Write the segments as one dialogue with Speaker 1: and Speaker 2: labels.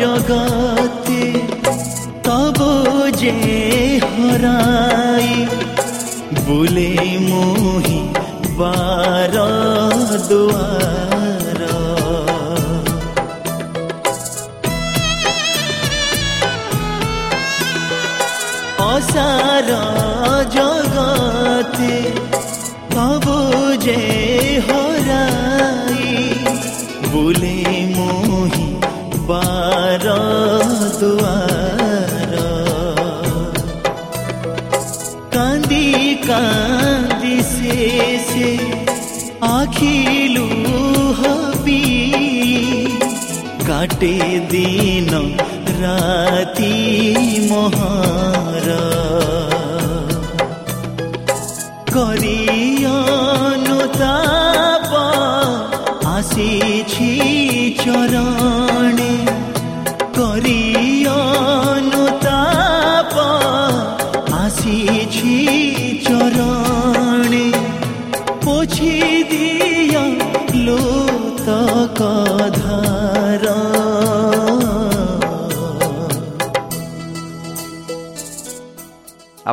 Speaker 1: জগতে তব যে হরাই বুলে মোহি বার দুয়ার। অসার জগতে তব যে হরাই বুলে কান্দি কান্দি শেষে আখিলু হবি কাটে দিন রাতি মহার করিয়নুতাপ আসিছি চরণে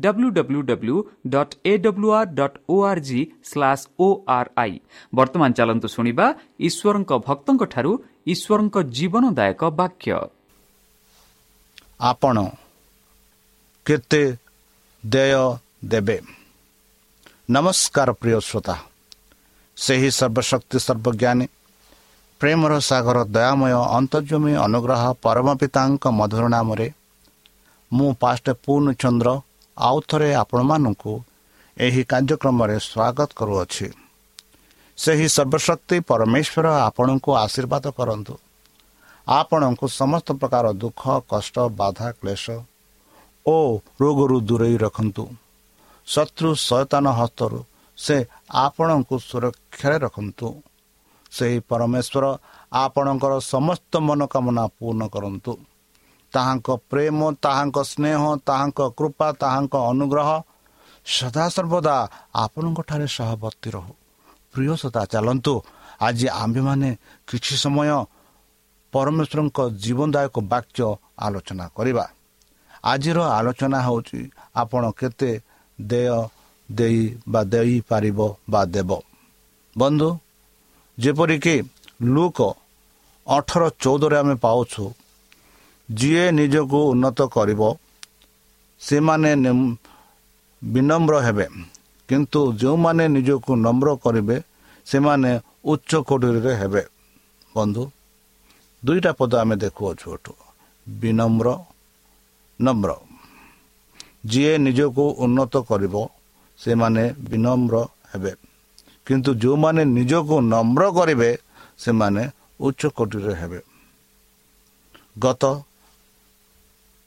Speaker 2: W W W dot A W R dot O R G slash O R I ବର୍ତ୍ତମାନ ଚାଲନ୍ତୁ ଶୁଣିବା ଈଶ୍ୱରଙ୍କ ଭକ୍ତଙ୍କଠାରୁ ଈଶ୍ୱରଙ୍କ ଜୀବନଦାୟକ ବାକ୍ୟ।
Speaker 3: ଆପଣ କେତେ ଦେୟ ଦେବେ। ନମସ୍କାର ପ୍ରିୟ ଶ୍ରୋତା। ସେହି ସର୍ବଶକ୍ତି ସର୍ବଜ୍ଞାନୀ ପ୍ରେମର ସାଗର ଦୟାମୟ ଅନ୍ତର୍ଜମୀ ଅନୁଗ୍ରହ ପରମ ପିତାଙ୍କ ମଧୁର ନାମରେ ମୁଁ ପାଷ୍ଟ ପୂର୍ଣ୍ଣଚନ୍ଦ୍ର ଆଉ ଥରେ ଆପଣମାନଙ୍କୁ ଏହି କାର୍ଯ୍ୟକ୍ରମରେ ସ୍ୱାଗତ କରୁଅଛି। ସେହି ସର୍ବଶକ୍ତି ପରମେଶ୍ୱର ଆପଣଙ୍କୁ ଆଶୀର୍ବାଦ କରନ୍ତୁ। ଆପଣଙ୍କୁ ସମସ୍ତ ପ୍ରକାର ଦୁଃଖ କଷ୍ଟ ବାଧା କ୍ଲେଶ ଓ ରୋଗରୁ ଦୂରେଇ ରଖନ୍ତୁ। ଶତ୍ରୁ ସୟତାନ ହସ୍ତରୁ ସେ ଆପଣଙ୍କୁ ସୁରକ୍ଷାରେ ରଖନ୍ତୁ। ସେହି ପରମେଶ୍ୱର ଆପଣଙ୍କର ସମସ୍ତ ମନୋକାମନା ପୂର୍ଣ୍ଣ କରନ୍ତୁ। ତାହାଙ୍କ ପ୍ରେମ ତାହାଙ୍କ ସ୍ନେହ ତାହାଙ୍କ କୃପା ତାହାଙ୍କ ଅନୁଗ୍ରହ ସଦାସର୍ବଦା ଆପଣଙ୍କଠାରେ ସହବର୍ତ୍ତୀ ରହୁ। ପ୍ରିୟ ସଦା ଚାଲନ୍ତୁ। ଆଜି ଆମ୍ଭେମାନେ କିଛି ସମୟ ପରମେଶ୍ୱରଙ୍କ ଜୀବନଦାୟକ ବାକ୍ୟ ଆଲୋଚନା କରିବା। ଆଜିର ଆଲୋଚନା ହେଉଛି ଆପଣ କେତେ ଦେୟ ଦେଇ ବା ଦେଇପାରିବ ବା ଦେବ? ବନ୍ଧୁ ଯେପରିକି ଲୁକ ଅଠର ଚଉଦରେ ଆମେ ପାଉଛୁ ଯିଏ ନିଜକୁ ଉନ୍ନତ କରିବ ସେମାନେ ବିନମ୍ର ହେବେ। କିନ୍ତୁ ଯେଉଁମାନେ ନିଜକୁ ନମ୍ର କରିବେ ସେମାନେ ଉଚ୍ଚ କୋଠରୀରେ ହେବେ। ବନ୍ଧୁ ଦୁଇଟା ପଦ ଆମେ ଦେଖୁଅଛୁ ଏଠୁ। ବିନମ୍ର ନମ୍ର। ଯିଏ ନିଜକୁ ଉନ୍ନତ କରିବ ସେମାନେ ବିନମ୍ର ହେବେ। କିନ୍ତୁ ଯେଉଁମାନେ ନିଜକୁ ନମ୍ର କରିବେ ସେମାନେ ଉଚ୍ଚ କୋଟିରେ ହେବେ। ଗତ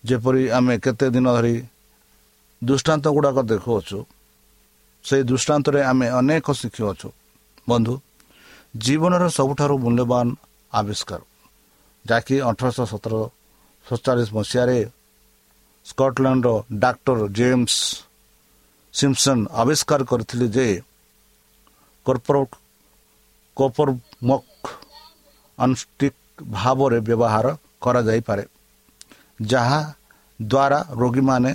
Speaker 3: ଯେପରି ଆମେ କେତେ ଦିନ ଧରି ଦୃଷ୍ଟାନ୍ତ ଗୁଡ଼ାକ ଦେଖୁଅଛୁ ସେଇ ଦୃଷ୍ଟାନ୍ତରେ ଆମେ ଅନେକ ଶିଖିଅଛୁ। ବନ୍ଧୁ ଜୀବନର ସବୁଠାରୁ ମୂଲ୍ୟବାନ ଆବିଷ୍କାର ଯାହାକି ଅଠରଶହ ସତର ସତଚାଳିଶ ମସିହାରେ ସ୍କଟଲ୍ୟାଣ୍ଡର ଡାକ୍ତର ଜେମ୍ସ ସିମ୍ସନ୍ ଆବିଷ୍କାର କରିଥିଲେ ଯେ କୋପରମକ୍ ଅନଷ୍ଟିକ୍ ଭାବରେ ବ୍ୟବହାର କରାଯାଇପାରେ। ଯାହା ଦ୍ୱାରା ରୋଗୀମାନେ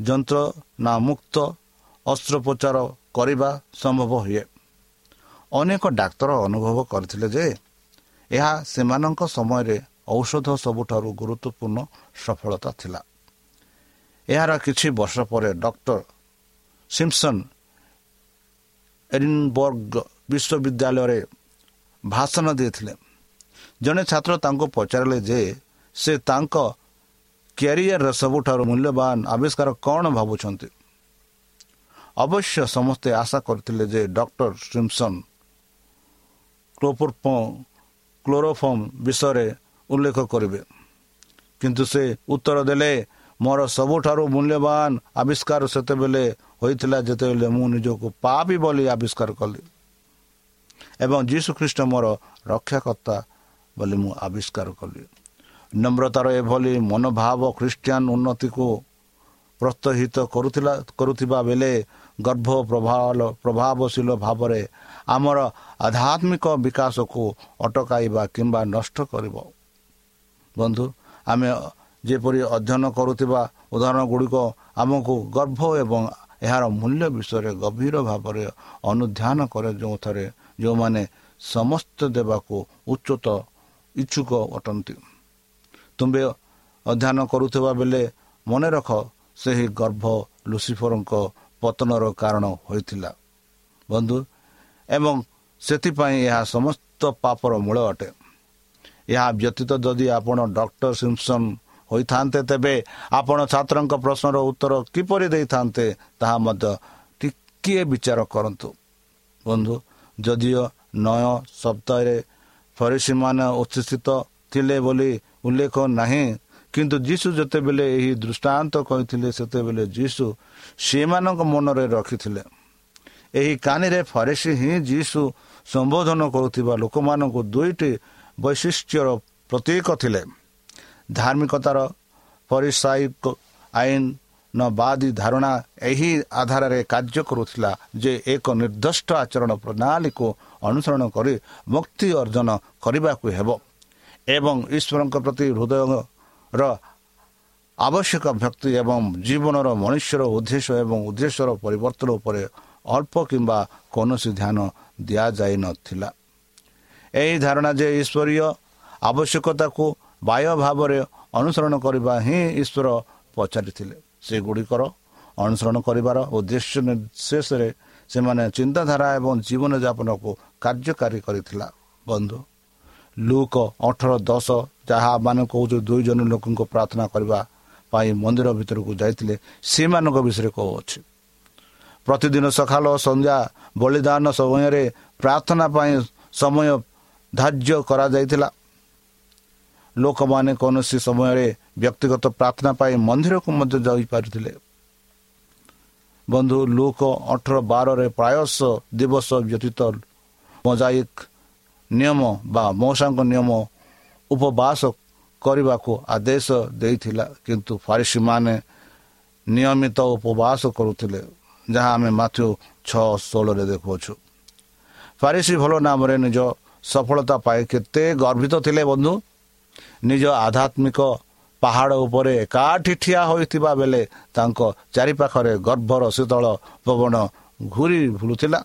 Speaker 3: ଯନ୍ତ୍ରଣାମୁକ୍ତ ଅସ୍ତ୍ରୋପଚାର କରିବା ସମ୍ଭବ ହୁଏ। ଅନେକ ଡାକ୍ତର ଅନୁଭବ କରିଥିଲେ ଯେ ଏହା ସେମାନଙ୍କ ସମୟରେ ଔଷଧ ସବୁଠାରୁ ଗୁରୁତ୍ୱପୂର୍ଣ୍ଣ ସଫଳତା ଥିଲା। ଏହାର କିଛି ବର୍ଷ ପରେ ଡକ୍ଟର ସିମ୍ସନ୍ ଏରିନବର୍ଗ ବିଶ୍ୱବିଦ୍ୟାଳୟରେ ଭାଷଣ ଦେଇଥିଲେ। ଜଣେ ଛାତ୍ର ତାଙ୍କୁ ପଚାରିଲେ ଯେ ସେ ତାଙ୍କ କ୍ୟାରିୟରର ସବୁଠାରୁ ମୂଲ୍ୟବାନ ଆବିଷ୍କାର କ'ଣ ଭାବୁଛନ୍ତି? ଅବଶ୍ୟ ସମସ୍ତେ ଆଶା କରିଥିଲେ ଯେ ଡକ୍ଟର ସିମ୍ସନ୍ କ୍ଲୋରୋଫର୍ମ ବିଷୟରେ ଉଲ୍ଲେଖ କରିବେ। କିନ୍ତୁ ସେ ଉତ୍ତର ଦେଲେ ମୋର ସବୁଠାରୁ ମୂଲ୍ୟବାନ ଆବିଷ୍କାର ସେତେବେଳେ ହୋଇଥିଲା ଯେତେବେଳେ ମୁଁ ନିଜକୁ ପାପି ବୋଲି ଆବିଷ୍କାର କଲି। ଏବଂ ଯୀଶୁ ଖ୍ରୀଷ୍ଟ ମୋର ରକ୍ଷାକର୍ତ୍ତା ବୋଲି ମୁଁ ଆବିଷ୍କାର କଲି। ନମ୍ରତାର ଏଭଳି ମନୋଭାବ ଖ୍ରୀଷ୍ଟିଆନ ଉନ୍ନତିକୁ ପ୍ରୋତ୍ସାହିତ କରୁଥିଲା କରୁଥିବା ବେଳେ ଗର୍ଭ ପ୍ରଭାବ ପ୍ରଭାବଶୀଳ ଭାବରେ ଆମର ଆଧ୍ୟାତ୍ମିକ ବିକାଶକୁ ଅଟକାଇବା କିମ୍ବା ନଷ୍ଟ କରିବ। ବନ୍ଧୁ ଆମେ ଯେପରି ଅଧ୍ୟୟନ କରୁଥିବା ଉଦାହରଣ ଗୁଡ଼ିକ ଆମକୁ ଗର୍ଭ ଏବଂ ଏହାର ମୂଲ୍ୟ ବିଷୟରେ ଗଭୀର ଭାବରେ ଅନୁଧ୍ୟାନ କରେ ଯେଉଁଥିରେ ଯେଉଁମାନେ ସମସ୍ତ ଦେବାକୁ ଉଚ୍ଚତ ଇଚ୍ଛୁକ ଅଟନ୍ତି। ତୁମ୍ଭେ ଅଧ୍ୟୟନ କରୁଥିବା ବେଳେ ମନେ ରଖ ସେହି ଗର୍ଭ ଲୁସିଫରଙ୍କ ପତନର କାରଣ ହୋଇଥିଲା। ବନ୍ଧୁ ଏବଂ ସେଥିପାଇଁ ଏହା ସମସ୍ତ ପାପର ମୂଳ ଅଟେ। ଏହା ବ୍ୟତୀତ ଯଦି ଆପଣ ଡକ୍ଟର ସିମ୍ସନ୍ ହୋଇଥାନ୍ତେ ତେବେ ଆପଣ ଛାତ୍ରଙ୍କ ପ୍ରଶ୍ନର ଉତ୍ତର କିପରି ଦେଇଥାନ୍ତେ ତାହା ମଧ୍ୟ ଟିକିଏ ବିଚାର କରନ୍ତୁ। ବନ୍ଧୁ ଯଦିଓ ନୟ ସପ୍ତାହରେ ଫରିସିମାନେ ଉଚ୍ଛିତ ଥିଲେ ବୋଲି ଉଲ୍ଲେଖ ନାହିଁ। କିନ୍ତୁ ଯୀଶୁ ଯେତେବେଳେ ଏହି ଦୃଷ୍ଟାନ୍ତ କହିଥିଲେ ସେତେବେଳେ ଯୀଶୁ ସେମାନଙ୍କ ମନରେ ରଖିଥିଲେ। ଏହି କାନିରେ ଫରେସି ହିଁ ଯୀଶୁ ସମ୍ବୋଧନ କରୁଥିବା ଲୋକମାନଙ୍କୁ ଦୁଇଟି ବୈଶିଷ୍ଟ୍ୟର ପ୍ରତୀକ ଥିଲେ। ଧାର୍ମିକତାର ପରିସାୟିକ ଆଇନ ବାଦୀ ଧାରଣା ଏହି ଆଧାରରେ କାର୍ଯ୍ୟ କରୁଥିଲା ଯେ ଏକ ନିର୍ଦ୍ଦିଷ୍ଟ ଆଚରଣ ପ୍ରଣାଳୀକୁ ଅନୁସରଣ କରି ମୁକ୍ତି ଅର୍ଜନ କରିବାକୁ ହେବ। ଏବଂ ଈଶ୍ୱରଙ୍କ ପ୍ରତି ହୃଦୟର ଆବଶ୍ୟକ ଭକ୍ତି ଏବଂ ଜୀବନର ମନୁଷ୍ୟର ଉଦ୍ଦେଶ୍ୟ ଏବଂ ଉଦ୍ଦେଶ୍ୟର ପରିବର୍ତ୍ତନ ଉପରେ ଅଳ୍ପ କିମ୍ବା କୌଣସି ଧ୍ୟାନ ଦିଆଯାଇନଥିଲା ଏହି ଧାରଣା ଯେ ଈଶ୍ୱରୀୟ ଆବଶ୍ୟକତାକୁ ବାହ୍ୟ ଭାବରେ ଅନୁସରଣ କରିବା ହିଁ ଈଶ୍ୱର ପଚାରିଥିଲେ ସେଗୁଡ଼ିକର ଅନୁସରଣ କରିବାର ଉଦ୍ଦେଶ୍ୟ ନିର୍ଶେଷରେ ସେମାନେ ଚିନ୍ତାଧାରା ଏବଂ ଜୀବନଯାପନକୁ କାର୍ଯ୍ୟକାରୀ କରିଥିଲା ବନ୍ଧୁ ଲୁକ ଅଠର ଦଶ ଯାହା ମାନେ କହୁଛୁ ଦୁଇ ଜଣ ଲୋକଙ୍କୁ ପ୍ରାର୍ଥନା କରିବା ପାଇଁ ମନ୍ଦିର ଭିତରକୁ ଯାଇଥିଲେ ସେମାନଙ୍କ ବିଷୟରେ କହୁଅଛି ପ୍ରତିଦିନ ସକାଳ ସନ୍ଧ୍ୟା ବଳିଦାନ ସମୟରେ ପ୍ରାର୍ଥନା ପାଇଁ ସମୟ ଧାର୍ଯ୍ୟ କରାଯାଇଥିଲା। ଲୋକମାନେ କୌଣସି ସମୟରେ ବ୍ୟକ୍ତିଗତ ପ୍ରାର୍ଥନା ପାଇଁ ମନ୍ଦିରକୁ ମଧ୍ୟ ଯାଇପାରୁଥିଲେ। ବନ୍ଧୁ ଲୁକ ଅଠର ବାରରେ ପ୍ରାୟଶ ଦିବସ ବ୍ୟତୀତ ମୋଜାଇକ୍ ନିୟମ ବା ମଉସାଙ୍କ ନିୟମ ଉପବାସ କରିବାକୁ ଆଦେଶ ଦେଇଥିଲା। କିନ୍ତୁ ଫାରିସିମାନେ ନିୟମିତ ଉପବାସ କରୁଥିଲେ ଯାହା ଆମେ ମାଥ୍ୟୁ ଛଅ ଷୋହଳରେ ଦେଖୁଅଛୁ। ଫାରିସି ଭଲ ନାମରେ ନିଜ ସଫଳତା ପାଇ କେତେ ଗର୍ବିତ ଥିଲେ ବନ୍ଧୁ। ନିଜ ଆଧ୍ୟାତ୍ମିକ ପାହାଡ଼ ଉପରେ ଏକାଠି ଠିଆ ହୋଇଥିବା ବେଳେ ତାଙ୍କ ଚାରିପାଖରେ ଗର୍ଭର ଶୀତଳ ପବନ ଘୁରି ଭୁଲୁଥିଲା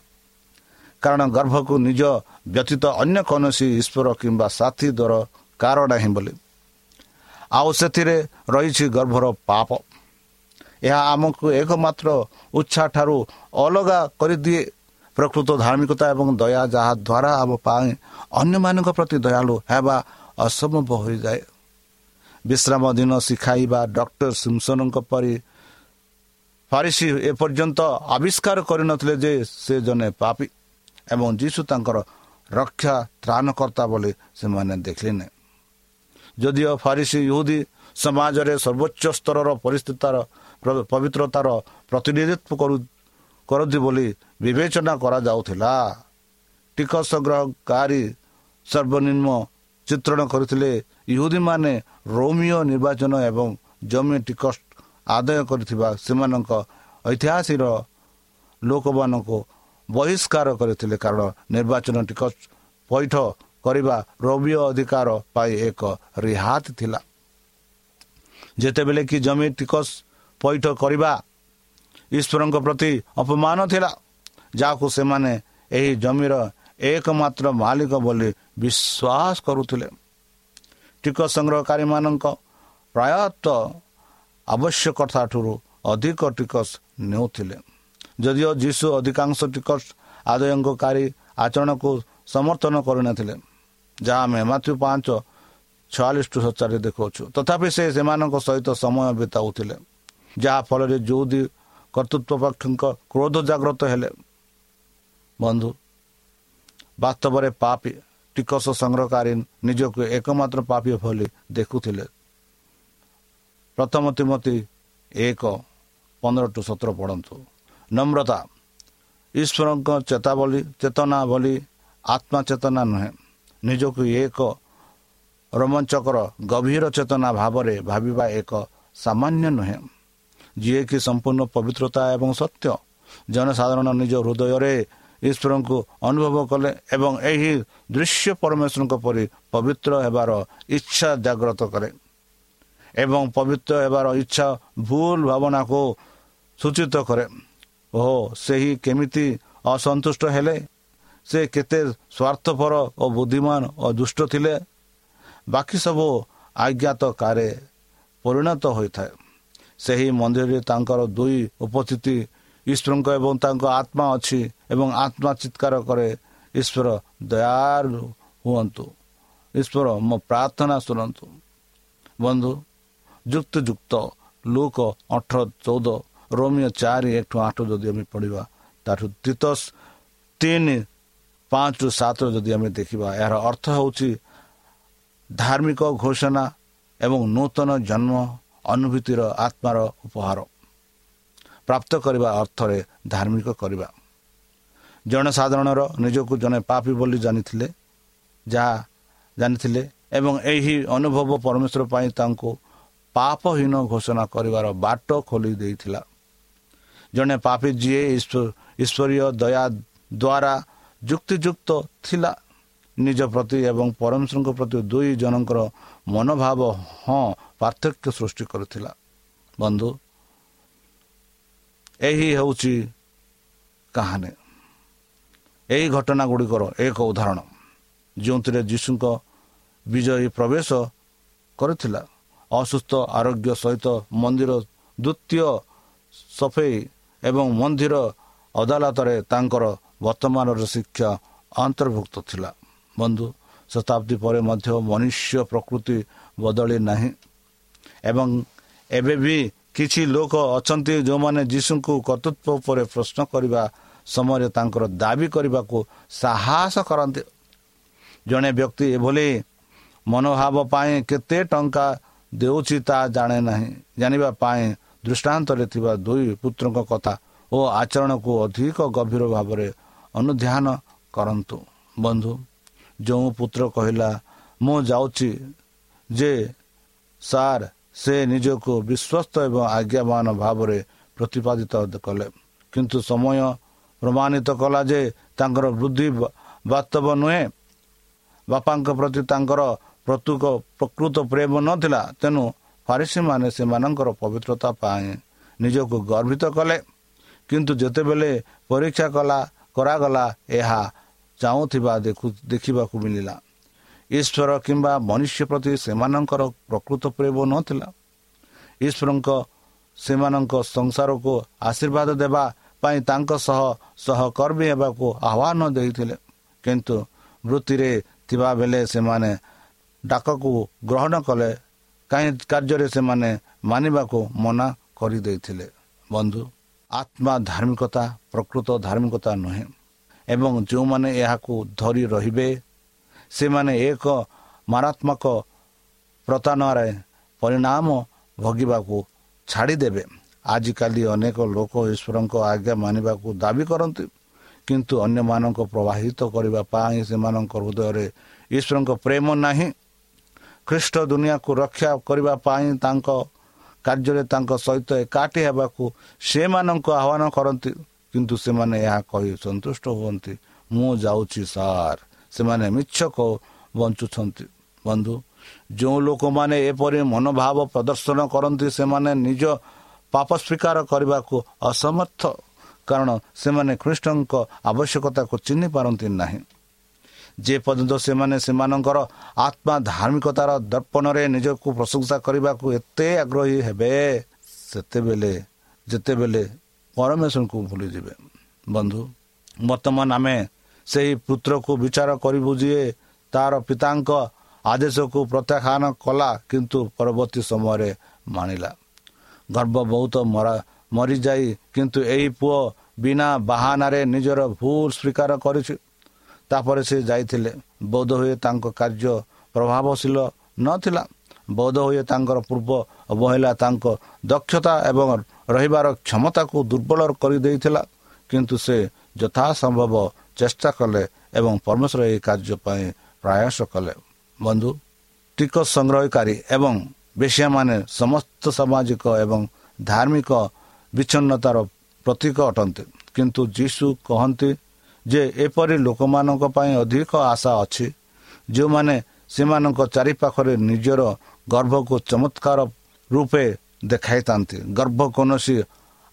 Speaker 3: କାରଣ ଗର୍ଭକୁ ନିଜ ବ୍ୟତୀତ ଅନ୍ୟ କୌଣସି ଈଶ୍ୱର କିମ୍ବା ସାଥୀ ଦର କାର ନାହିଁ ବୋଲି। ଆଉ ସେଥିରେ ରହିଛି ଗର୍ଭର ପାପ। ଏହା ଆମକୁ ଏକମାତ୍ର ଉତ୍ସାହ ଠାରୁ ଅଲଗା କରିଦିଏ ପ୍ରକୃତ ଧାର୍ମିକତା ଏବଂ ଦୟା ଯାହା ଦ୍ୱାରା ଆମ ପାଇଁ ଅନ୍ୟମାନଙ୍କ ପ୍ରତି ଦୟାଳୁ ହେବା ଅସମ୍ଭବ ହୋଇଯାଏ। ବିଶ୍ରାମ ଦିନ ଶିଖାଇବା ଡକ୍ଟର ସିମସନଙ୍କ ପରି ଫାରିସି ଏପର୍ଯ୍ୟନ୍ତ ଆବିଷ୍କାର କରିନଥିଲେ ଯେ ସେ ଜଣେ ପାପି ଏବଂ ଯୀଶୁ ତାଙ୍କର ରକ୍ଷା ତ୍ରାଣକର୍ତ୍ତା ବୋଲି ସେମାନେ ଦେଖିଲେ ଯଦିଓ ଫାରିସି ଇହୁଦୀ ସମାଜରେ ସର୍ବୋଚ୍ଚ ସ୍ତରର ପରିସ୍ଥିତିର ପବିତ୍ରତାର ପ୍ରତିନିଧିତ୍ୱ କରୁ କରନ୍ତି ବୋଲି ବିବେଚନା କରାଯାଉଥିଲା। ଟିକସ ସଂଗ୍ରହକାରୀ ସର୍ବନିମ୍ନ ଚିତ୍ରଣ କରିଥିଲେ ଇହୁଦୀମାନେ ରୋମିଓ ନିର୍ବାଚନ ଏବଂ ଜମି ଟିକସ ଆଦାୟ କରିଥିବା ସେମାନଙ୍କ ଐତିହାସିକ ଲୋକମାନଙ୍କୁ ବହିଷ୍କାର କରିଥିଲେ କାରଣ ନିର୍ବାଚନ ଟିକସ ପୈଠ କରିବା ରୋମିଓ ଅଧିକାର ପାଇଁ ଏକ ରିହାତି ଥିଲା। ଯେତେବେଳେ କି ଜମି ଟିକସ ପୈଠ କରିବା ଈଶ୍ୱରଙ୍କ ପ୍ରତି ଅପମାନ ଥିଲା ଯାହାକୁ ସେମାନେ ଏହି ଜମିର ଏକମାତ୍ର ମାଲିକ ବୋଲି ବିଶ୍ୱାସ କରୁଥିଲେ। ଟିକସ ସଂଗ୍ରହକାରୀମାନଙ୍କ ପ୍ରାୟତଃ ଆବଶ୍ୟକତାଠାରୁ ଅଧିକ ଟିକସ ନେଉଥିଲେ। ଯଦିଓ ଯୀଶୁ ଅଧିକାଂଶ ଟିକସ ଆଦାୟଙ୍କକାରୀ ଆଚରଣକୁ ସମର୍ଥନ କରିନଥିଲେ ଯାହା ଆମେ ମାତୃ ପାଞ୍ଚ ଛୟାଳିଶ ଟୁ ସଚାରେ ଦେଖାଉଛୁ। ତଥାପି ସେ ସେମାନଙ୍କ ସହିତ ସମୟ ବିତାଉଥିଲେ ଯାହାଫଳରେ ଯୋଉଦି କର୍ତ୍ତୃତ୍ୱ ପକ୍ଷଙ୍କ କ୍ରୋଧ ଜାଗ୍ରତ ହେଲେ। ବନ୍ଧୁ ବାସ୍ତବରେ ପାପି ଟିକସ ସଂଗ୍ରହକାରୀ ନିଜକୁ ଏକମାତ୍ର ପାପି ଭଳି ଦେଖୁଥିଲେ। ପ୍ରଥମ ତିମତି ଏକ ପନ୍ଦର ଟୁ ସତର ପଢ଼ନ୍ତୁ। ନମ୍ରତା ଈଶ୍ୱରଙ୍କ ଚେତାବଳୀ ଚେତନା ଭଳି ଆତ୍ମା ଚେତନା ନୁହେଁ ନିଜକୁ ଏକ ରୋମାଞ୍ଚକର ଗଭୀର ଚେତନା ଭାବରେ ଭାବିବା ଏକ ସାମାନ୍ୟ ନୁହେଁ ଯିଏକି ସମ୍ପୂର୍ଣ୍ଣ ପବିତ୍ରତା ଏବଂ ସତ୍ୟ ଜନସାଧାରଣ ନିଜ ହୃଦୟରେ ଈଶ୍ୱରଙ୍କୁ ଅନୁଭବ କଲେ ଏବଂ ଏହି ଦୃଶ୍ୟ ପରମେଶ୍ୱରଙ୍କ ପରି ପବିତ୍ର ହେବାର ଇଚ୍ଛା ଜାଗ୍ରତ କରେ ଏବଂ ପବିତ୍ର ହେବାର ଇଚ୍ଛା ଭୁଲ ଭାବନାକୁ ସୂଚିତ କରେ ଓ ସେହି କେମିତି ଅସନ୍ତୁଷ୍ଟ ହେଲେ? ସେ କେତେ ସ୍ୱାର୍ଥପର ଓ ବୁଦ୍ଧିମାନ ଓ ଦୁଷ୍ଟ ଥିଲେ? ବାକି ସବୁ ଆଜ୍ଞାତ କାରେ ପରିଣତ ହୋଇଥାଏ। ସେହି ମନ୍ଦିରରେ ତାଙ୍କର ଦୁଇ ଉପସ୍ଥିତି ଈଶ୍ୱରଙ୍କ ଏବଂ ତାଙ୍କ ଆତ୍ମା ଅଛି ଏବଂ ଆତ୍ମା ଚିତ୍କାର କରେ ଈଶ୍ୱର ଦୟାଳୁ ହୁଅନ୍ତୁ ଈଶ୍ୱର ମୋ ପ୍ରାର୍ଥନା ଶୁଣନ୍ତୁ। ବନ୍ଧୁ ଯୁକ୍ତ ଯୁକ୍ତ ଲୁକ ଅଠର ଚଉଦ ରୋମିଓ ଚାରି ଏଠୁ ଆଠ ଯଦି ଆମେ ପଢ଼ିବା ତାଠୁ ତିତସ ତିନି ପାଞ୍ଚରୁ ସାତ ଯଦି ଆମେ ଦେଖିବା ଏହାର ଅର୍ଥ ହେଉଛି ଧାର୍ମିକ ଘୋଷଣା ଏବଂ ନୂତନ ଜନ୍ମ ଅନୁଭୂତିର ଆତ୍ମାର ଉପହାର ପ୍ରାପ୍ତ କରିବା ଅର୍ଥରେ ଧାର୍ମିକ କରିବା ଜଣେ ସାଧାରଣର ନିଜକୁ ଜଣେ ପାପି ବୋଲି ଜାଣିଥିଲେ ଯାହା ଜାଣିଥିଲେ ଏବଂ ଏହି ଅନୁଭବ ପରମେଶ୍ୱର ପାଇଁ ତାଙ୍କୁ ପାପହୀନ ଘୋଷଣା କରିବାର ବାଟ ଖୋଲି ଦେଇଥିଲା ଜଣେ ପାପି ଯିଏ ଈଶ୍ୱରୀୟ ଦୟା ଦ୍ୱାରା ଯୁକ୍ତିଯୁକ୍ତ ଥିଲା। ନିଜ ପ୍ରତି ଏବଂ ପରମେଶ୍ୱରଙ୍କ ପ୍ରତି ଦୁଇ ଜଣଙ୍କର ମନୋଭାବ ହଁ ପାର୍ଥକ୍ୟ ସୃଷ୍ଟି କରିଥିଲା। ବନ୍ଧୁ ଏହି ହେଉଛି କାହାଣୀ। ଏହି ଘଟଣା ଗୁଡ଼ିକର ଏକ ଉଦାହରଣ। ଯେଉଁଥିରେ ଯୀଶୁଙ୍କ ବିଜୟୀ ପ୍ରବେଶ କରିଥିଲା। ଅସୁସ୍ଥ ଆରୋଗ୍ୟ ସହିତ ମନ୍ଦିର ଦ୍ୱିତୀୟ ସଫେଇ ଏବଂ ମନ୍ଦିର ଅଦାଲତରେ ତାଙ୍କର ବର୍ତ୍ତମାନର ଶିକ୍ଷା ଅନ୍ତର୍ଭୁକ୍ତ ଥିଲା। ବନ୍ଧୁ ଶତାବ୍ଦୀ ପରେ ମଧ୍ୟ ମନୁଷ୍ୟ ପ୍ରକୃତି ବଦଳି ନାହିଁ ଏବଂ ଏବେ ବି କିଛି ଲୋକ ଅଛନ୍ତି ଯେଉଁମାନେ ଯୀଶୁଙ୍କୁ କର୍ତ୍ତୃତ୍ୱ ଉପରେ ପ୍ରଶ୍ନ କରିବା ସମୟରେ ତାଙ୍କର ଦାବି କରିବାକୁ ସାହସ କରନ୍ତି। ଜଣେ ବ୍ୟକ୍ତି ଏଭଳି ମନୋଭାବ ପାଇଁ କେତେ ଟଙ୍କା ଦେଉଛି ତାହା ଜାଣେ ନାହିଁ। ଜାଣିବା ପାଇଁ ଦୃଷ୍ଟାନ୍ତରେ ଥିବା ଦୁଇ ପୁତ୍ରଙ୍କ କଥା ଓ ଆଚରଣକୁ ଅଧିକ ଗଭୀର ଭାବରେ ଅନୁଧ୍ୟାନ କରନ୍ତୁ। ବନ୍ଧୁ ଯେଉଁ ପୁତ୍ର କହିଲା ମୁଁ ଯାଉଛି ଯେ ସାର୍ ସେ ନିଜକୁ ବିଶ୍ୱସ୍ତ ଏବଂ ଆଜ୍ଞାମାନ ଭାବରେ ପ୍ରତିପାଦିତ କଲେ। କିନ୍ତୁ ସମୟ ପ୍ରମାଣିତ କଲା ଯେ ତାଙ୍କର ବୃଦ୍ଧି ବାସ୍ତବ ନୁହେଁ। ବାପାଙ୍କ ପ୍ରତି ତାଙ୍କର ପ୍ରତୁକ ପ୍ରକୃତ ପ୍ରେମ ନଥିଲା। ତେଣୁ ଫାରିସିମାନେ ସେମାନଙ୍କର ପବିତ୍ରତା ପାଇଁ ନିଜକୁ ଗର୍ବିତ କଲେ। କିନ୍ତୁ ଯେତେବେଳେ ପରୀକ୍ଷା କଲା କରାଗଲା ଏହା ଚାହୁଁଥିବା ଦେଖିବାକୁ ମିଳିଲା। ଈଶ୍ୱର କିମ୍ବା ମନୁଷ୍ୟ ପ୍ରତି ସେମାନଙ୍କର ପ୍ରକୃତ ପ୍ରେମ ନଥିଲା। ଈଶ୍ୱରଙ୍କ ସେମାନଙ୍କ ସଂସାରକୁ ଆଶୀର୍ବାଦ ଦେବା ପାଇଁ ତାଙ୍କ ସହ ସହକର୍ମୀ ହେବାକୁ ଆହ୍ୱାନ ଦେଇଥିଲେ। କିନ୍ତୁ ବୃତ୍ତିରେ ଥିବା ବେଳେ ସେମାନେ ଡାକକୁ ଗ୍ରହଣ କଲେ। କାହିଁ କାର୍ଯ୍ୟରେ ସେମାନେ ମାନିବାକୁ ମନା କରିଦେଇଥିଲେ? ବନ୍ଧୁ ଆତ୍ମା ଧାର୍ମିକତା ପ୍ରକୃତ ଧାର୍ମିକତା ନୁହେଁ। ଏବଂ ଯେଉଁମାନେ ଏହାକୁ ଧରି ରହିବେ ସେମାନେ ଏକ ମାରାତ୍ମକ ପ୍ରତାଣରେ ପରିଣାମ ଭୋଗିବାକୁ ଛାଡ଼ିଦେବେ। ଆଜିକାଲି ଅନେକ ଲୋକ ଈଶ୍ୱରଙ୍କ ଆଜ୍ଞା ମାନିବାକୁ ଦାବି କରନ୍ତି କିନ୍ତୁ ଅନ୍ୟମାନଙ୍କୁ ପ୍ରବାହିତ କରିବା ପାଇଁ ସେମାନଙ୍କ ହୃଦୟରେ ଈଶ୍ୱରଙ୍କ ପ୍ରେମ ନାହିଁ। ଖ୍ରୀଷ୍ଟ ଦୁନିଆକୁ ରକ୍ଷା କରିବା ପାଇଁ ତାଙ୍କ କାର୍ଯ୍ୟରେ ତାଙ୍କ ସହିତ ଏକାଠି ହେବାକୁ ସେମାନଙ୍କୁ ଆହ୍ୱାନ କରନ୍ତି। କିନ୍ତୁ ସେମାନେ ଏହା କହି ସନ୍ତୁଷ୍ଟ ହୁଅନ୍ତି ମୁଁ ଯାଉଛି ସାର୍। ସେମାନେ ମିଛ ବଞ୍ଚୁଛନ୍ତି। ବନ୍ଧୁ ଯେଉଁ ଲୋକମାନେ ଏପରି ମନୋଭାବ ପ୍ରଦର୍ଶନ କରନ୍ତି ସେମାନେ ନିଜ ପାପ ସ୍ୱୀକାର କରିବାକୁ ଅସମର୍ଥ। କାରଣ ସେମାନେ ଖ୍ରୀଷ୍ଟଙ୍କ ଆବଶ୍ୟକତାକୁ ଚିହ୍ନି ପାରନ୍ତି ନାହିଁ। ଯେ ପର୍ଯ୍ୟନ୍ତ ସେମାନେ ସେମାନଙ୍କର ଆତ୍ମା ଧାର୍ମିକତାର ଦର୍ପଣରେ ନିଜକୁ ପ୍ରଶଂସା କରିବାକୁ ଏତେ ଆଗ୍ରହୀ ହେବେ ସେତେବେଳେ ଯେତେବେଳେ ପରମେଶ୍ୱରଙ୍କୁ ଭୁଲିଯିବେ। ବନ୍ଧୁ ବର୍ତ୍ତମାନ ଆମେ ସେହି ପୁତ୍ରକୁ ବିଚାର କରିବୁ ଯିଏ ତାର ପିତାଙ୍କ ଆଦେଶକୁ ପ୍ରତ୍ୟାଖ୍ୟାନ କଲା କିନ୍ତୁ ପରବର୍ତ୍ତୀ ସମୟରେ ମାନିଲା। ଗର୍ବ ବହୁତ ମରିଯାଇ କିନ୍ତୁ ଏହି ପୁଅ ବିନା ବାହାନାରେ ନିଜର ଭୁଲ ସ୍ୱୀକାର କରିଛି। ତାପରେ ସେ ଯାଇଥିଲେ। ବୋଧ ହୁଏ ତାଙ୍କ କାର୍ଯ୍ୟ ପ୍ରଭାବଶୀଳ ନଥିଲା। ବୋଧ ହୁଏ ତାଙ୍କର ପୂର୍ବ ଅବହେଳା ତାଙ୍କ ଦକ୍ଷତା ଏବଂ ରହିବାର କ୍ଷମତାକୁ ଦୁର୍ବଳ କରିଦେଇଥିଲା କିନ୍ତୁ ସେ ଯଥାସମ୍ଭବ ଚେଷ୍ଟା କଲେ ଏବଂ ପରମେଶ୍ୱର ଏହି କାର୍ଯ୍ୟ ପାଇଁ ପ୍ରୟାସ କଲେ। ବନ୍ଧୁ ଟିକସ ସଂଗ୍ରହକାରୀ ଏବଂ ବେଶିଆମାନେ ସମସ୍ତ ସାମାଜିକ ଏବଂ ଧାର୍ମିକ ବିଚ୍ଛିନ୍ନତାର ପ୍ରତୀକ ଅଟନ୍ତି। କିନ୍ତୁ ଯୀଶୁ କହନ୍ତି ଯେ ଏପରି ଲୋକମାନଙ୍କ ପାଇଁ ଅଧିକ ଆଶା ଅଛି। ଯେଉଁମାନେ ସେମାନଙ୍କ ଚାରିପାଖରେ ନିଜର ଗର୍ଭକୁ ଚମତ୍କାର ରୂପେ ଦେଖାଇଥାନ୍ତି। ଗର୍ଭ କୌଣସି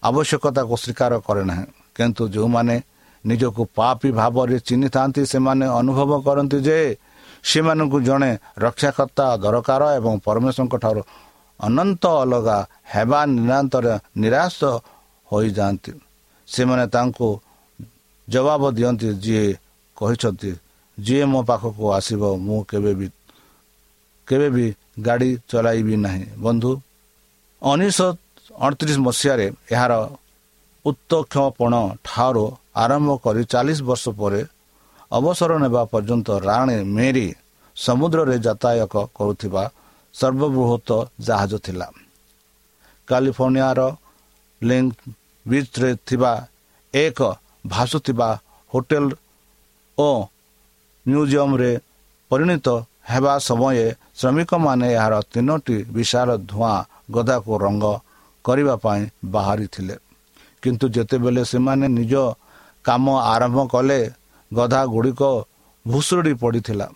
Speaker 3: ଆବଶ୍ୟକତାକୁ ସ୍ୱୀକାର କରେ ନାହିଁ। କିନ୍ତୁ ଯେଉଁମାନେ ନିଜକୁ ପାପି ଭାବରେ ଚିହ୍ନିଥାନ୍ତି ସେମାନେ ଅନୁଭବ କରନ୍ତି ଯେ ସେମାନଙ୍କୁ ଜଣେ ରକ୍ଷାକର୍ତ୍ତା ଦରକାର ଏବଂ ପରମେଶ୍ୱରଙ୍କ ଠାରୁ ଅନନ୍ତ ଅଲଗା ହେବା ନିରାନ୍ତରେ ନିରାଶ ହୋଇଯାଆନ୍ତି। ସେମାନେ ତାଙ୍କୁ ଜବାବ ଦିଅନ୍ତି ଯିଏ କହିଛନ୍ତି ଯିଏ ମୋ ପାଖକୁ ଆସିବ ମୁଁ କେବେ ବି କେବେ ବି ଗାଡ଼ି ଚଲାଇବି ନାହିଁ। ବନ୍ଧୁ ଉଣେଇଶହ ଅଣତିରିଶ ମସିହାରେ ଏହାର ଉତ୍ତକ୍ଷପଣ ଠାରୁ ଆରମ୍ଭ କରି ଚାଳିଶ ବର୍ଷ ପରେ ଅବସର ନେବା ପର୍ଯ୍ୟନ୍ତ ରାଣୀ ମେରି ସମୁଦ୍ରରେ ଯାତାୟାତ କରୁଥିବା ସର୍ବବୃହତ ଜାହାଜ ଥିଲା। କାଲିଫର୍ଣ୍ଣିଆର ଲିଙ୍କ ବିଚ୍ରେ ଥିବା ଏକ ଭାସୁଥିବା ହୋଟେଲ ଓ ମ୍ୟୁଜିୟମରେ ପରିଣତ ହେବା ସମୟରେ ଶ୍ରମିକମାନେ ଏହାର ତିନୋଟି ବିଶାଳ ଧୂଆଁ ଗଦାକୁ ରଙ୍ଗ କରିବା ପାଇଁ ବାହାରିଥିଲେ। କିନ୍ତୁ ଯେତେବେଳେ ସେମାନେ ନିଜ କାମ ଆରମ୍ଭ କଲେ ଗଧା ଗୁଡ଼ିକ ଭୁଷୁଡ଼ି ପଡ଼ିଥିଲା।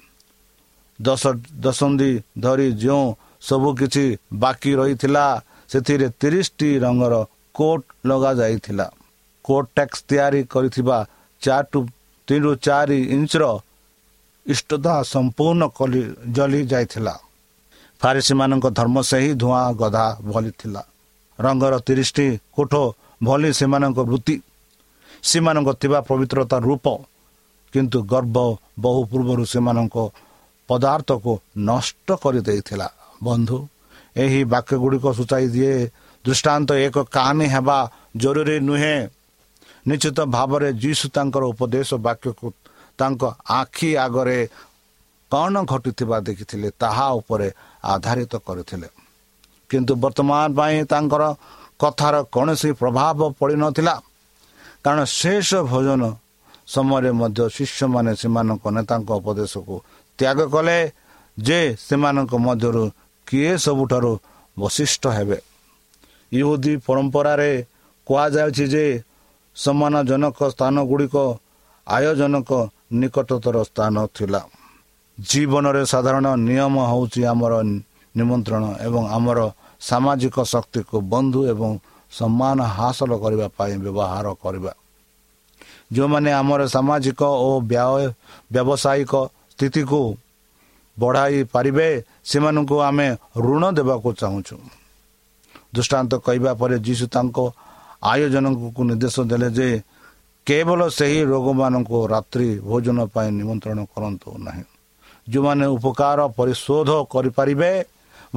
Speaker 3: ଦଶ ଦଶନ୍ଧି ଧରି ଯେଉଁ ସବୁ କିଛି ବାକି ରହିଥିଲା ସେଥିରେ ତିରିଶଟି ରଙ୍ଗର କୋଟ୍ ଲଗାଯାଇଥିଲା। କୋଟ୍ ଟ୍ୟାକ୍ସ ତିଆରି କରିଥିବା ଚାରିରୁ ତିନିରୁ ଚାରି ଇଞ୍ଚର ଇଷ୍ଟତା ସମ୍ପୂର୍ଣ୍ଣ କଲି ଜଲି ଯାଇଥିଲା। ଫାରିସିମାନଙ୍କ ଧର୍ମ ସେହି ଧୂଆଁ ଗଧା ଭଲି ଥିଲା। ରଙ୍ଗର ତିରିଶଟି କୋଠ ଭଲି ସେମାନଙ୍କ ବୃତ୍ତି। ସେମାନଙ୍କ ଥିବା ପବିତ୍ରତା ରୂପ। କିନ୍ତୁ ଗର୍ବ ବହୁ ପୂର୍ବରୁ ସେମାନଙ୍କ ପଦାର୍ଥକୁ ନଷ୍ଟ କରିଦେଇଥିଲା। ବନ୍ଧୁ ଏହି ବାକ୍ୟ ଗୁଡ଼ିକ ସୂଚାଇ ଦିଏ ଦୃଷ୍ଟାନ୍ତ ଏକ କାହାଣୀ ହେବା ଜରୁରୀ ନୁହେଁ। ନିଶ୍ଚିତ ଭାବରେ ଯୀଶୁ ତାଙ୍କର ଉପଦେଶ ବାକ୍ୟକୁ ତାଙ୍କ ଆଖି ଆଗରେ କ'ଣ ଘଟିଥିବା ଦେଖିଥିଲେ ତାହା ଉପରେ ଆଧାରିତ କରିଥିଲେ। କିନ୍ତୁ ବର୍ତ୍ତମାନ ପାଇଁ ତାଙ୍କର କଥାର କୌଣସି ପ୍ରଭାବ ପଡ଼ିନଥିଲା। କାରଣ ଶେଷ ଭୋଜନ ସମୟରେ ମଧ୍ୟ ଶିଷ୍ୟମାନେ ସେମାନଙ୍କ ନେତାଙ୍କ ଉପଦେଶକୁ ତ୍ୟାଗ କଲେ ଯେ ସେମାନଙ୍କ ମଧ୍ୟରୁ କିଏ ସବୁଠାରୁ ବଶିଷ୍ଠ ହେବେ। ଇହୁଦୀ ପରମ୍ପରାରେ କୁହାଯାଉଛି ଯେ ସମ୍ମାନଜନକ ସ୍ଥାନ ଗୁଡ଼ିକ ଆୟୋଜନକ ନିକଟତର ସ୍ଥାନ ଥିଲା। ଜୀବନରେ ସାଧାରଣ ନିୟମ ହେଉଛି ଆମର ନିମନ୍ତ୍ରଣ ଏବଂ ଆମର ସାମାଜିକ ଶକ୍ତିକୁ ବନ୍ଧୁ ଏବଂ ସମ୍ମାନ ହାସଲ କରିବା ପାଇଁ ବ୍ୟବହାର କରିବା। ଯେଉଁମାନେ ଆମର ସାମାଜିକ ଓ ବ୍ୟବସାୟିକ ସ୍ଥିତିକୁ ବଢ଼ାଇ ପାରିବେ ସେମାନଙ୍କୁ ଆମେ ଋଣ ଦେବାକୁ ଚାହୁଁଛୁ। ଦୃଷ୍ଟାନ୍ତ କହିବା ପରେ ଯୀଶୁ ତାଙ୍କ ଆୟୋଜନକୁ ନିର୍ଦ୍ଦେଶ ଦେଲେ ଯେ କେବଳ ସେହି ରୋଗମାନଙ୍କୁ ରାତ୍ରି ଭୋଜନ ପାଇଁ ନିମନ୍ତ୍ରଣ କରନ୍ତୁ ନାହିଁ। ଯେଉଁମାନେ ଉପକାର ପରିଶୋଧ କରିପାରିବେ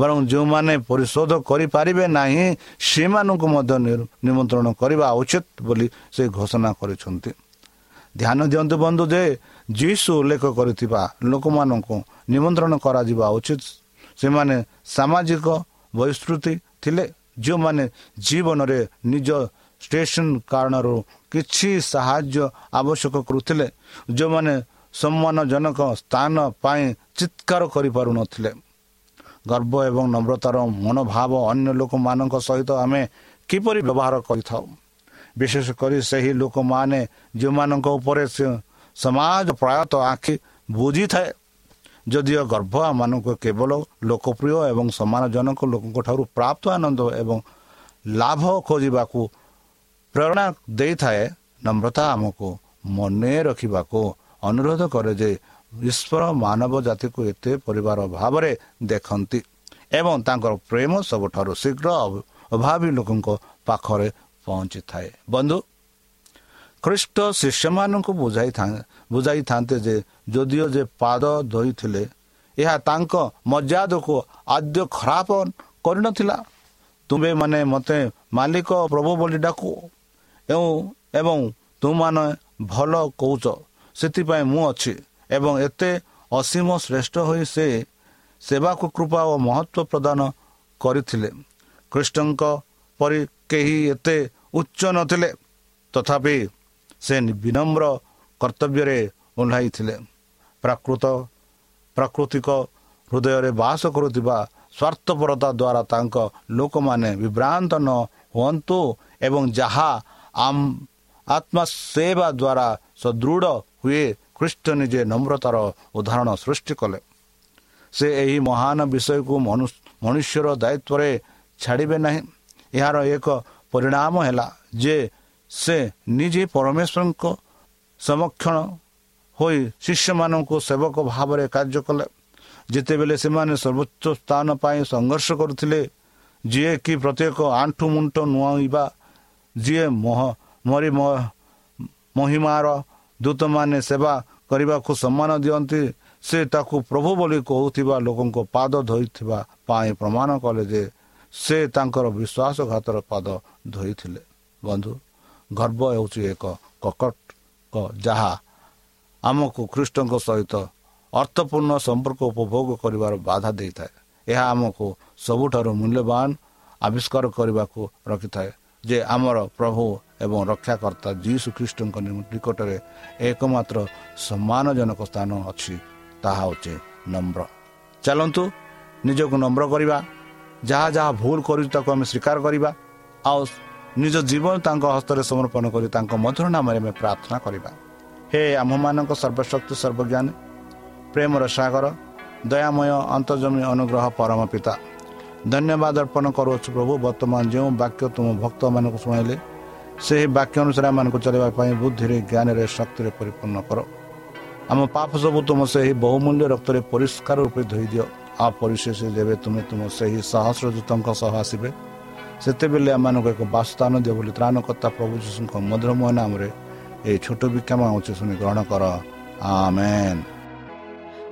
Speaker 3: ବରଂ ଯେଉଁମାନେ ପରିଶୋଧ କରିପାରିବେ ନାହିଁ ସେମାନଙ୍କୁ ମଧ୍ୟ ନିମନ୍ତ୍ରଣ କରିବା ଉଚିତ ବୋଲି ସେ ଘୋଷଣା କରିଛନ୍ତି। ଧ୍ୟାନ ଦିଅନ୍ତୁ ବନ୍ଧୁ ଯେ ଯୀଶୁ ଉଲ୍ଲେଖ କରିଥିବା ଲୋକମାନଙ୍କୁ ନିମନ୍ତ୍ରଣ କରାଯିବା ଉଚିତ। ସେମାନେ ସାମାଜିକ ବହିଷ୍କୃତି ଥିଲେ ଯେଉଁମାନେ ଜୀବନରେ ନିଜ ଷ୍ଟେସନ କାରଣରୁ କିଛି ସାହାଯ୍ୟ ଆବଶ୍ୟକ କରୁଥିଲେ ଯେଉଁମାନେ ସମ୍ମାନଜନକ ସ୍ଥାନ ପାଇଁ ଚିତ୍କାର କରିପାରୁନଥିଲେ। ଗର୍ବ ଏବଂ ନମ୍ରତାର ମନୋଭାବ ଅନ୍ୟ ଲୋକମାନଙ୍କ ସହିତ ଆମେ କିପରି ବ୍ୟବହାର କରିଥାଉ? ବିଶେଷ କରି ସେହି ଲୋକମାନେ ଯେଉଁମାନଙ୍କ ଉପରେ ସମାଜ ପ୍ରାୟତଃ ଆଖି ବୁଝିଥାଏ ଯଦିଓ ଗର୍ଭ ଆମମାନଙ୍କୁ କେବଳ ଲୋକପ୍ରିୟ ଏବଂ ସମ୍ମାନଜନକ ଲୋକଙ୍କ ଠାରୁ ପ୍ରାପ୍ତ ଆନନ୍ଦ ଏବଂ ଲାଭ ଖୋଜିବାକୁ ପ୍ରେରଣା ଦେଇଥାଏ ନମ୍ରତା ଆମକୁ। ମନେ ରଖିବାକୁ ଅନୁରୋଧ କରେ ଯେ ଈଶ୍ୱର ମାନବ ଜାତିକୁ ଏତେ ପରିବାର ଭାବରେ ଦେଖନ୍ତି ଏବଂ ତାଙ୍କର ପ୍ରେମ ସବୁଠାରୁ ଶୀଘ୍ର ଅଭାବୀ ଲୋକଙ୍କ ପାଖରେ ପହଞ୍ଚିଥାଏ। ବନ୍ଧୁ ଖ୍ରୀଷ୍ଟ ଶିଷ୍ୟମାନଙ୍କୁ ବୁଝାଇଥା ବୁଝାଇଥାନ୍ତେ ଯେ ଯଦିଓ ଯେ ପାଦ ଧୋଇଥିଲେ ଏହା ତାଙ୍କ ମର୍ଯ୍ୟାଦାକୁ ଆଦ୍ୟ ଖରାପ କରିନଥିଲା। ତୁମେ ମାନେ ମୋତେ ମାଲିକ ପ୍ରଭୁ ବୋଲି ଡାକୁ ଏବଂ ତୁମମାନେ ଭଲ କହୁଛ ସେଥିପାଇଁ ମୁଁ ଅଛି ଏବଂ ଏତେ ଅସୀମ ଶ୍ରେଷ୍ଠ ହୋଇ ସେ ସେବାକୁ କୃପା ଓ ମହତ୍ଵ ପ୍ରଦାନ କରିଥିଲେ। ଖ୍ରୀଷ୍ଟଙ୍କ ପରି କେହି ଏତେ ଉଚ୍ଚ ନଥିଲେ ତଥାପି ସେ ବିନମ୍ର କର୍ତ୍ତବ୍ୟରେ ଓହ୍ଲାଇଥିଲେ। ପ୍ରାକୃତ ପ୍ରାକୃତିକ ହୃଦୟରେ ବାସ କରୁଥିବା ସ୍ୱାର୍ଥପରତା ଦ୍ୱାରା ତାଙ୍କ ଲୋକମାନେ ବିଭ୍ରାନ୍ତ ନ ହୁଅନ୍ତୁ ଏବଂ ଯାହା ଆତ୍ମା ସେବା ଦ୍ୱାରା ସଦୃଢ଼ ହୁଏ ଖ୍ରୀଷ୍ଟ ନିଜେ ନମ୍ରତାର ଉଦାହରଣ ସୃଷ୍ଟି କଲେ ସେ ଏହି ମହାନ ବିଷୟକୁ ମନୁଷ୍ୟର ଦାୟିତ୍ୱରେ ଛାଡ଼ିବେ ନାହିଁ ଏହାର ଏକ ପରିଣାମ ହେଲା ଯେ ସେ ନିଜେ ପରମେଶ୍ୱରଙ୍କ ସମକ୍ଷଣ ହୋଇ ଶିଷ୍ୟମାନଙ୍କୁ ସେବକ ଭାବରେ କାର୍ଯ୍ୟ କଲେ ଯେତେବେଳେ ସେମାନେ ସର୍ବୋଚ୍ଚ ସ୍ଥାନ ପାଇଁ ସଂଘର୍ଷ କରୁଥିଲେ ଯିଏ କି ପ୍ରତ୍ୟେକ ଆଣ୍ଠୁ ମୁଣ୍ଟ ନୁଆଁଇବା ଯିଏ ମରି ମହିମାର ଦୂତମାନେ ସେବା କରିବାକୁ ସମ୍ମାନ ଦିଅନ୍ତି ସେ ତାକୁ ପ୍ରଭୁ ବୋଲି କହୁଥିବା ଲୋକଙ୍କ ପାଦ ଧୋଇଥିବା ପାଇଁ ପ୍ରମାଣ କଲେ ଯେ ସେ ତାଙ୍କର ବିଶ୍ୱାସଘାତର ପାଦ ଧୋଇଥିଲେ। ବନ୍ଧୁ ଗର୍ବ ହେଉଛି ଏକ କକଟ ଯାହା ଆମକୁ ଖ୍ରୀଷ୍ଟଙ୍କ ସହିତ ଅର୍ଥପୂର୍ଣ୍ଣ ସମ୍ପର୍କ ଉପଭୋଗ କରିବାର ବାଧା ଦେଇଥାଏ। ଏହା ଆମକୁ ସବୁଠାରୁ ମୂଲ୍ୟବାନ ଆବିଷ୍କାର କରିବାକୁ ରଖିଥାଏ। ଯେ ଆମର ପ୍ରଭୁ ଏବଂ ରକ୍ଷାକର୍ତ୍ତା ଯୀଶୁ ଖ୍ରୀଷ୍ଟଙ୍କ ନିକଟରେ ଏକମାତ୍ର ସମ୍ମାନଜନକ ସ୍ଥାନ ଅଛି ତାହା ହେଉଛି ନମ୍ର। ଚାଲନ୍ତୁ ନିଜକୁ ନମ୍ର କରିବା ଯାହା ଯାହା ଭୁଲ କରୁଛି ତାକୁ ଆମେ ସ୍ୱୀକାର କରିବା ଆଉ ନିଜ ଜୀବନ ତାଙ୍କ ହସ୍ତରେ ସମର୍ପଣ କରି ତାଙ୍କ ମଧୁର ନାମରେ ଆମେ ପ୍ରାର୍ଥନା କରିବା। ହେ ଆମ୍ଭମାନଙ୍କ ସର୍ବଶକ୍ତି ସର୍ବଜ୍ଞାନୀ ପ୍ରେମର ସାଗର ଦୟାମୟ ଅନ୍ତର୍ଜମୀ ଅନୁଗ୍ରହ ପରମ ପିତା। ଧନ୍ୟବାଦ ଅର୍ପଣ କରୁଅଛୁ ପ୍ରଭୁ ବର୍ତ୍ତମାନ ଯେଉଁ ବାକ୍ୟ ତୁମ ଭକ୍ତମାନଙ୍କୁ ଶୁଣାଇଲେ ସେହି ବାକ୍ୟ ଅନୁସାରେ ଆମମାନଙ୍କୁ ଚଳାଇବା ପାଇଁ ବୁଦ୍ଧିରେ ଜ୍ଞାନରେ ଶକ୍ତିରେ ପରିପୂର୍ଣ୍ଣ କର। ଆମ ପାପ ସବୁ ତୁମ ସେହି ବହୁମୂଲ୍ୟ ରକ୍ତରେ ପରିଷ୍କାର ରୂପେ ଧୋଇ ଦିଅ। ଆଉ ପରିଶେଷ ଯେବେ ତୁମେ ତୁମ ସେହି ସହସ୍ର ଦୂତଙ୍କ ସହ ଆସିବେ ସେତେବେଳେ ଆମମାନଙ୍କୁ ଏକ ବାସସ୍ଥାନ ଦିଅ ବୋଲି ତ୍ରାଣକର୍ତ୍ତା ପ୍ରଭୁ ଯୀଶୁଙ୍କ ମଧୁରମୟ ନାମରେ ଏହି ଛୋଟ ବିକ୍ଷମ ହେଉଛି ଶୁଣି ଗ୍ରହଣ କର। ଆମେନ୍।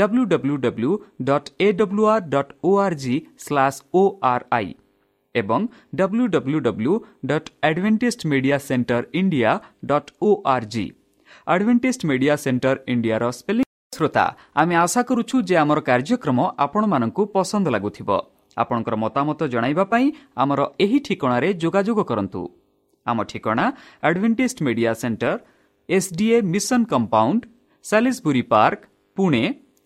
Speaker 2: www.awr.org/ori ଏବଂ www.adventistmediacenterindia.org ଆଡ଼ଭେଣ୍ଟିସ୍ଟ ମିଡ଼ିଆ ସେଣ୍ଟର ଇଣ୍ଡିଆର ସ୍ପେଲିଂ ଶ୍ରୋତା ଆମେ ଆଶା କରୁଛୁ ଯେ ଆମର କାର୍ଯ୍ୟକ୍ରମ ଆପଣମାନଙ୍କୁ ପସନ୍ଦ ଲାଗୁଥିବ। ଆପଣଙ୍କର ମତାମତ ଜଣାଇବା ପାଇଁ ଆମର ଏହି ଠିକଣାରେ ଯୋଗାଯୋଗ କରନ୍ତୁ। ଆମ ଠିକଣା Adventist media centre SDA mission compound Salisbury park Pune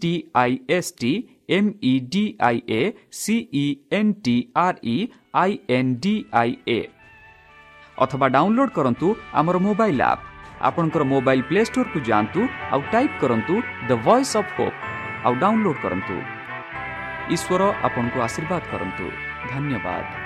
Speaker 2: D I A C E N T R E I N D I A ଅଥବା ଡାଉନଲୋଡ୍ କରନ୍ତୁ ଆମର ମୋବାଇଲ୍ ଆପ୍ ଆପଣଙ୍କର ମୋବାଇଲ୍ ପ୍ଲେ ଷ୍ଟୋର୍କୁ ଯାଆନ୍ତୁ ଆଉ ଟାଇପ୍ କରନ୍ତୁ ଦ ଭଏସ୍ ଅଫ୍ ହୋପ୍ ଆଉ download କରନ୍ତୁ ଈଶ୍ୱର ଆପଣଙ୍କୁ ଆଶୀର୍ବାଦ କରନ୍ତୁ ଧନ୍ୟବାଦ